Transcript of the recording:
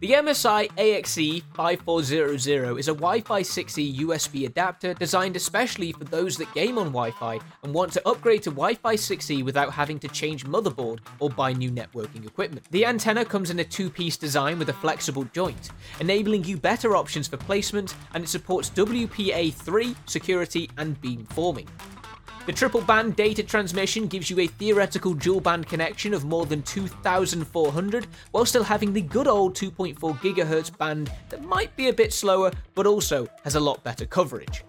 The MSI AXE 5400 is a Wi-Fi 6E USB adapter designed especially for those that game on Wi-Fi and want to upgrade to Wi-Fi 6E without having to change motherboard or buy new networking equipment. The antenna comes in a two-piece design with a flexible joint, enabling you better options for placement, and it supports WPA3 security and beam forming. The triple band data transmission gives you a theoretical dual band connection of more than 2400 while still having the good old 2.4 GHz band that might be a bit slower but also has a lot better coverage.